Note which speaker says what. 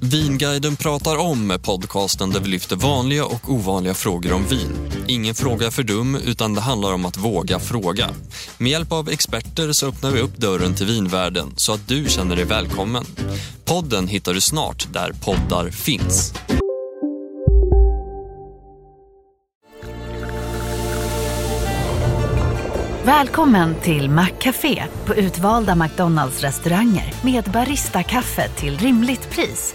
Speaker 1: Vinguiden pratar om med podcasten där vi lyfter vanliga och ovanliga frågor om vin. Ingen fråga är för dum utan det handlar om att våga fråga. Med hjälp av experter så öppnar vi upp dörren till vinvärlden så att du känner dig välkommen. Podden hittar du snart där poddar finns.
Speaker 2: Välkommen till Maccafé på utvalda McDonalds restauranger med Baristakaffe till rimligt pris.